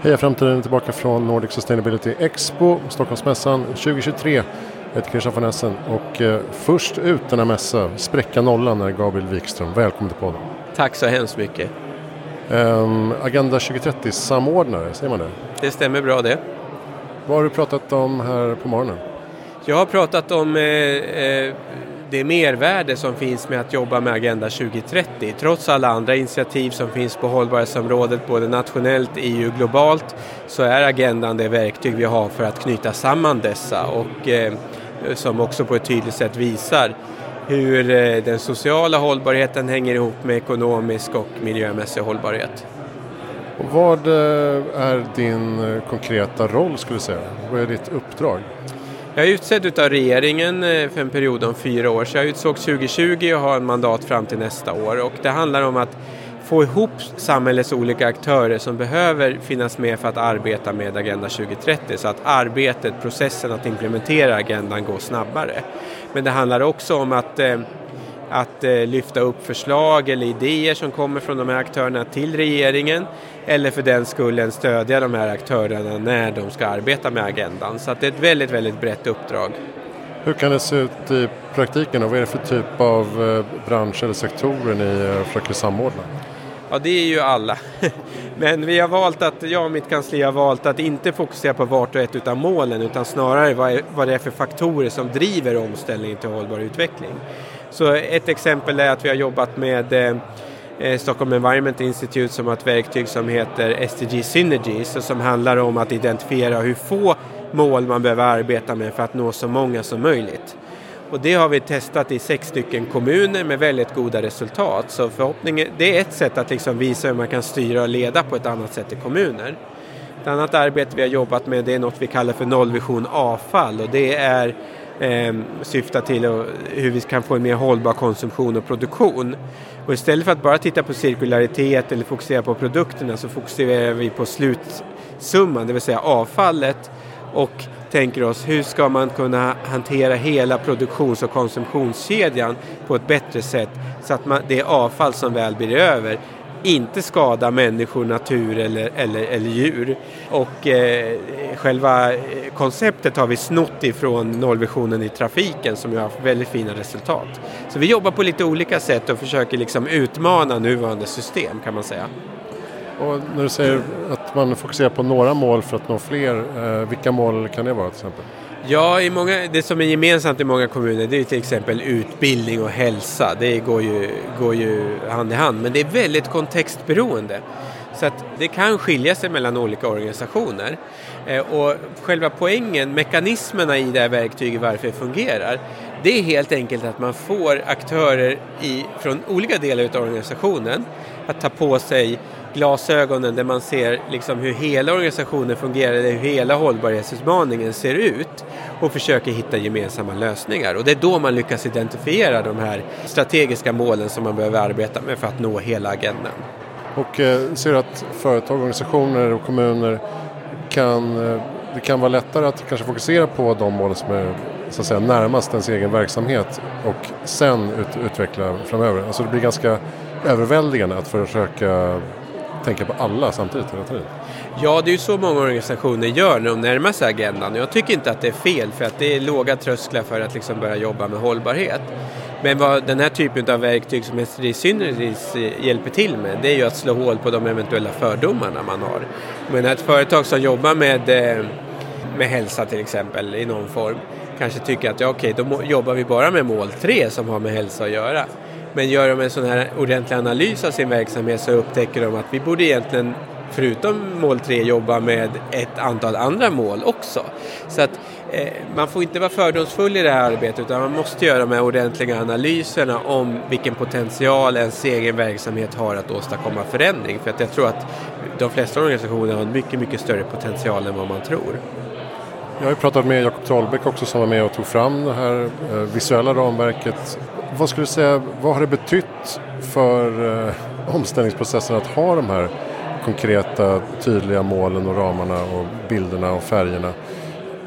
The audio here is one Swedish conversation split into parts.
Heja Framtiden är tillbaka från Nordic Sustainability Expo, Stockholmsmässan 2023. Jag heter Christian von Essen och eh, först ut denna mässa, spräcka nollan, är Gabriel Wikström. Välkommen till podden. Tack så hemskt mycket. Um, Agenda 2030-samordnare, säger man det? Det stämmer bra det. Vad har du pratat om här på morgonen? Jag har pratat om eh, eh, det mervärde som finns med att jobba med Agenda 2030. Trots alla andra initiativ som finns på hållbarhetsområdet, både nationellt, EU och globalt, så är agendan det verktyg vi har för att knyta samman dessa och eh, som också på ett tydligt sätt visar hur eh, den sociala hållbarheten hänger ihop med ekonomisk och miljömässig hållbarhet. Och vad eh, är din eh, konkreta roll skulle du säga? Vad är ditt uppdrag? Jag är utsedd av regeringen eh, för en period om fyra år, så jag utsågs 2020 och har en mandat fram till nästa år. Och det handlar om att få ihop samhällets olika aktörer som behöver finnas med för att arbeta med Agenda 2030 så att arbetet, processen att implementera agendan går snabbare. Men det handlar också om att eh, att eh, lyfta upp förslag eller idéer som kommer från de här aktörerna till regeringen eller för den skullen stödja de här aktörerna när de ska arbeta med agendan. Så det är ett väldigt, väldigt brett uppdrag. Hur kan det se ut i praktiken och vad är det för typ av eh, branscher eller sektorer ni försöker samordna? Ja, det är ju alla. Men vi har valt att, jag och mitt kansli har valt att inte fokusera på vart och ett av målen utan snarare vad, vad det är för faktorer som driver omställningen till hållbar utveckling. Så ett exempel är att vi har jobbat med eh, eh Eh, Stockholm Environment Institute som har ett verktyg som heter SDG Synergies och som handlar om att identifiera hur få mål man behöver arbeta med för att nå så många som möjligt. Och det har vi testat i sex stycken kommuner med väldigt goda resultat. Så förhoppningen, det är ett sätt att liksom visa hur man kan styra och leda på ett annat sätt i kommuner. Ett annat arbete vi har jobbat med det är något vi kallar för nollvision avfall och det är eh, syftar till hur vi kan få en mer hållbar konsumtion och produktion. Och istället för att bara titta på cirkularitet eller fokusera på produkterna så fokuserar vi på slutsumman, det vill säga avfallet och tänker oss hur ska man kunna hantera hela produktions och konsumtionskedjan på ett bättre sätt så att man, det avfall som väl blir över inte skada människor, natur eller, eller, eller djur. Och eh, själva eh, konceptet har vi snott ifrån nollvisionen i trafiken som ju har haft väldigt fina resultat. Så vi jobbar på lite olika sätt och försöker liksom utmana nuvarande system kan man säga. Och när du säger att man fokuserar på några mål för att nå fler, eh, vilka mål kan det vara till exempel? Ja, i många, det som är gemensamt i många kommuner det är till exempel utbildning och hälsa. Det går ju, går ju hand i hand, men det är väldigt kontextberoende. Så att det kan skilja sig mellan olika organisationer. Eh, och själva poängen, mekanismerna i det här verktyget, varför det fungerar, det är helt enkelt att man får aktörer i, från olika delar av organisationen att ta på sig glasögonen där man ser liksom hur hela organisationen fungerar, hur hela hållbarhetsutmaningen ser ut och försöker hitta gemensamma lösningar. Och det är då man lyckas identifiera de här strategiska målen som man behöver arbeta med för att nå hela agendan. Och eh, ser du att företag, organisationer och kommuner kan eh, det kan vara lättare att kanske fokusera på de mål som är så att säga, närmast ens egen verksamhet och sen ut, utveckla framöver. Alltså det blir ganska överväldigande att försöka tänka på alla samtidigt hela tiden. Ja, det är ju så många organisationer gör när de närmar sig agendan. Jag tycker inte att det är fel för att det är låga trösklar för att liksom börja jobba med hållbarhet. Men vad den här typen av verktyg som SDI Synergis eh, hjälper till med det är ju att slå hål på de eventuella fördomarna man har. Men ett företag som jobbar med, eh, med hälsa till exempel i någon form kanske tycker att ja, okej, då jobbar vi bara med mål 3 som har med hälsa att göra. Men gör de en sån här ordentlig analys av sin verksamhet så upptäcker de att vi borde egentligen förutom mål 3 jobba med ett antal andra mål också. Så att eh, man får inte vara fördomsfull i det här arbetet utan man måste göra de här ordentliga analyserna om vilken potential ens egen verksamhet har att åstadkomma förändring. För att jag tror att de flesta organisationer har en mycket, mycket större potential än vad man tror. Jag har ju pratat med Jakob Trollbäck också som var med och tog fram det här eh, visuella ramverket vad skulle du säga, vad har det betytt för eh, omställningsprocessen att ha de här konkreta, tydliga målen och ramarna och bilderna och färgerna?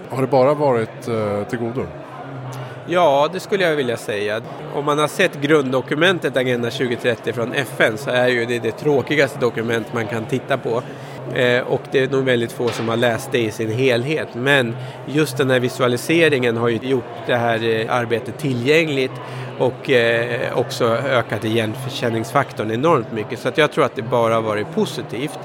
Har det bara varit eh, till godo? Ja, det skulle jag vilja säga. Om man har sett grunddokumentet Agenda 2030 från FN så är ju det det tråkigaste dokument man kan titta på. Eh, och det är nog väldigt få som har läst det i sin helhet. Men just den här visualiseringen har ju gjort det här eh, arbetet tillgängligt och eh, också ökat igenkänningsfaktorn enormt mycket. Så att jag tror att det bara har varit positivt.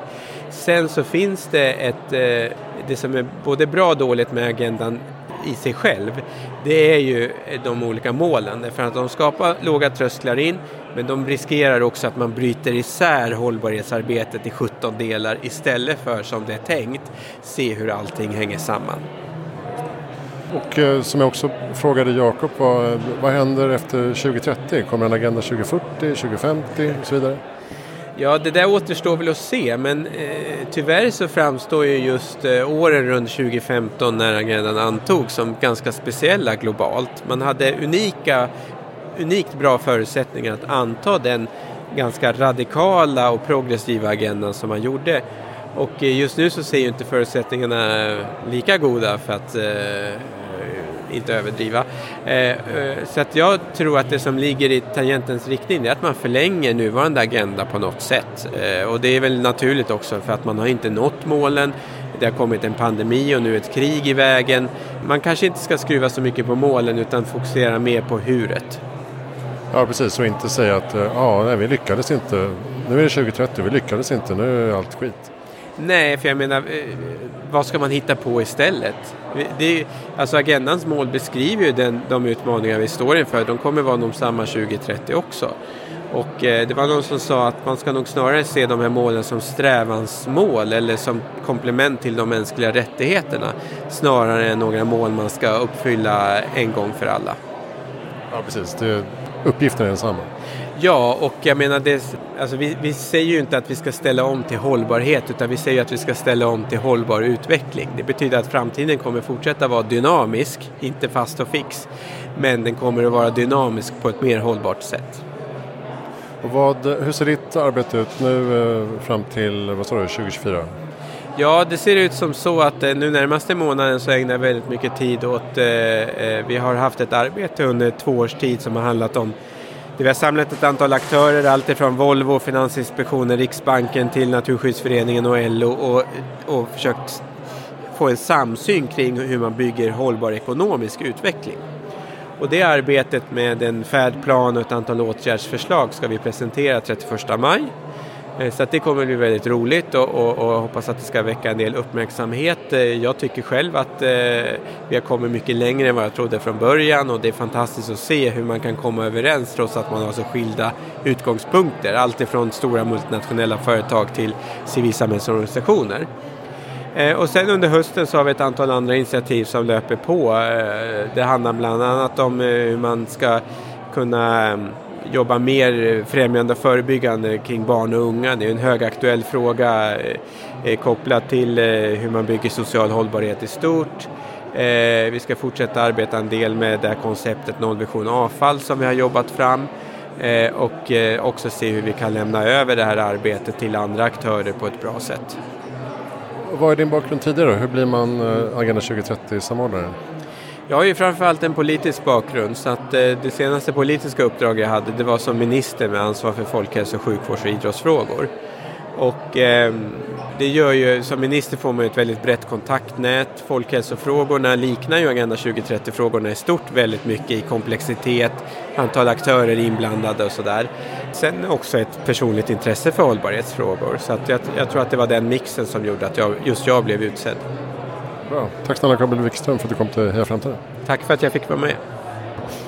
Sen så finns det ett, eh, det som är både bra och dåligt med agendan i sig själv, det är ju eh, de olika målen. För att de skapar låga trösklar in, men de riskerar också att man bryter isär hållbarhetsarbetet i 17 delar istället för som det är tänkt, se hur allting hänger samman. Och eh, som jag också frågade Jakob, vad, vad händer efter 2030? Kommer en Agenda 2040, 2050 och så vidare? Ja, det där återstår väl att se, men eh, tyvärr så framstår ju just eh, åren runt 2015 när agendan antogs som ganska speciella globalt. Man hade unika, unikt bra förutsättningar att anta den ganska radikala och progressiva agendan som man gjorde. Och eh, just nu så ser ju inte förutsättningarna lika goda för att eh, inte överdriva. Eh, eh, så att jag tror att det som ligger i tangentens riktning är att man förlänger nuvarande agenda på något sätt. Eh, och det är väl naturligt också för att man har inte nått målen. Det har kommit en pandemi och nu ett krig i vägen. Man kanske inte ska skruva så mycket på målen utan fokusera mer på huret. Ja precis, och inte säga att ja, nej, vi lyckades inte. Nu är det 2030, vi lyckades inte, nu är allt skit. Nej, för jag menar, eh, vad ska man hitta på istället? Det, alltså agendans mål beskriver ju den, de utmaningar vi står inför. De kommer vara de samma 2030 också. Och eh, det var någon som sa att man ska nog snarare se de här målen som strävansmål eller som komplement till de mänskliga rättigheterna snarare än några mål man ska uppfylla en gång för alla. Ja, precis. Det, uppgiften är densamma. Ja, och jag menar, det, alltså vi, vi, säger ju inte att vi ska ställa om till hållbarhet utan vi säger att vi ska ställa om till hållbar utveckling. Det betyder att framtiden kommer fortsätta vara dynamisk, inte fast och fix. Men den kommer att vara dynamisk på ett mer hållbart sätt. Och vad, hur ser ditt arbete ut nu eh, fram till vad sa du, 2024? Ja, det ser ut som så att eh, nu närmaste månaden så ägnar jag väldigt mycket tid åt, eh, eh, vi har haft ett arbete under två års tid som har handlat om vi har samlat ett antal aktörer, alltifrån Volvo, Finansinspektionen, Riksbanken till Naturskyddsföreningen och LO och, och försökt få en samsyn kring hur man bygger hållbar ekonomisk utveckling. Och det arbetet med en färdplan och ett antal åtgärdsförslag ska vi presentera 31 maj Eh, så att det kommer bli väldigt roligt och, och, och hoppas att det ska väcka en del uppmärksamhet. Eh, jag tycker själv att eh, vi har kommit mycket längre än vad jag trodde från början och det är fantastiskt att se hur man kan komma överens trots att man har så skilda utgångspunkter. Allt ifrån stora multinationella företag till civilsamhällsorganisationer. Eh, och sen under hösten så har vi ett antal andra initiativ som löper på. Det handlar bland annat om hur man ska kunna jobba mer främjande och förebyggande kring barn och unga. Det är en högaktuell fråga eh, eh, kopplat till eh, hur man bygger social hållbarhet i stort. Eh, vi ska fortsätta arbeta en del med det här konceptet nollvision avfall som vi har jobbat fram eh, och eh, också se hur vi kan lämna över det här arbetet till andra aktörer på ett bra sätt. Vad är din bakgrund tidigare? Hur blir man eh, Agenda 2030-samordnare? Jag har ju framförallt en politisk bakgrund så att eh, det senaste politiska uppdrag jag hade det var som minister med ansvar för folkhälso, sjukvårds och idrottsfrågor. Och eh, det gör ju, som minister får man ett väldigt brett kontaktnät. Folkhälsofrågorna liknar ju Agenda 2030-frågorna i stort väldigt mycket i komplexitet, antal aktörer inblandade och sådär. Sen också ett personligt intresse för hållbarhetsfrågor. Så att jag, jag tror att det var den mixen som gjorde att jag, just jag blev utsedd. Bra. Tack snälla Gabriel Wikström för att du kom till Heja Framtiden. Tack för att jag fick vara med.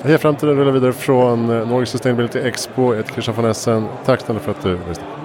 Heja Framtiden rullar vidare från Nordic Sustainability Expo. Jag heter Christian von Essen. Tack snälla för att du lyssnade.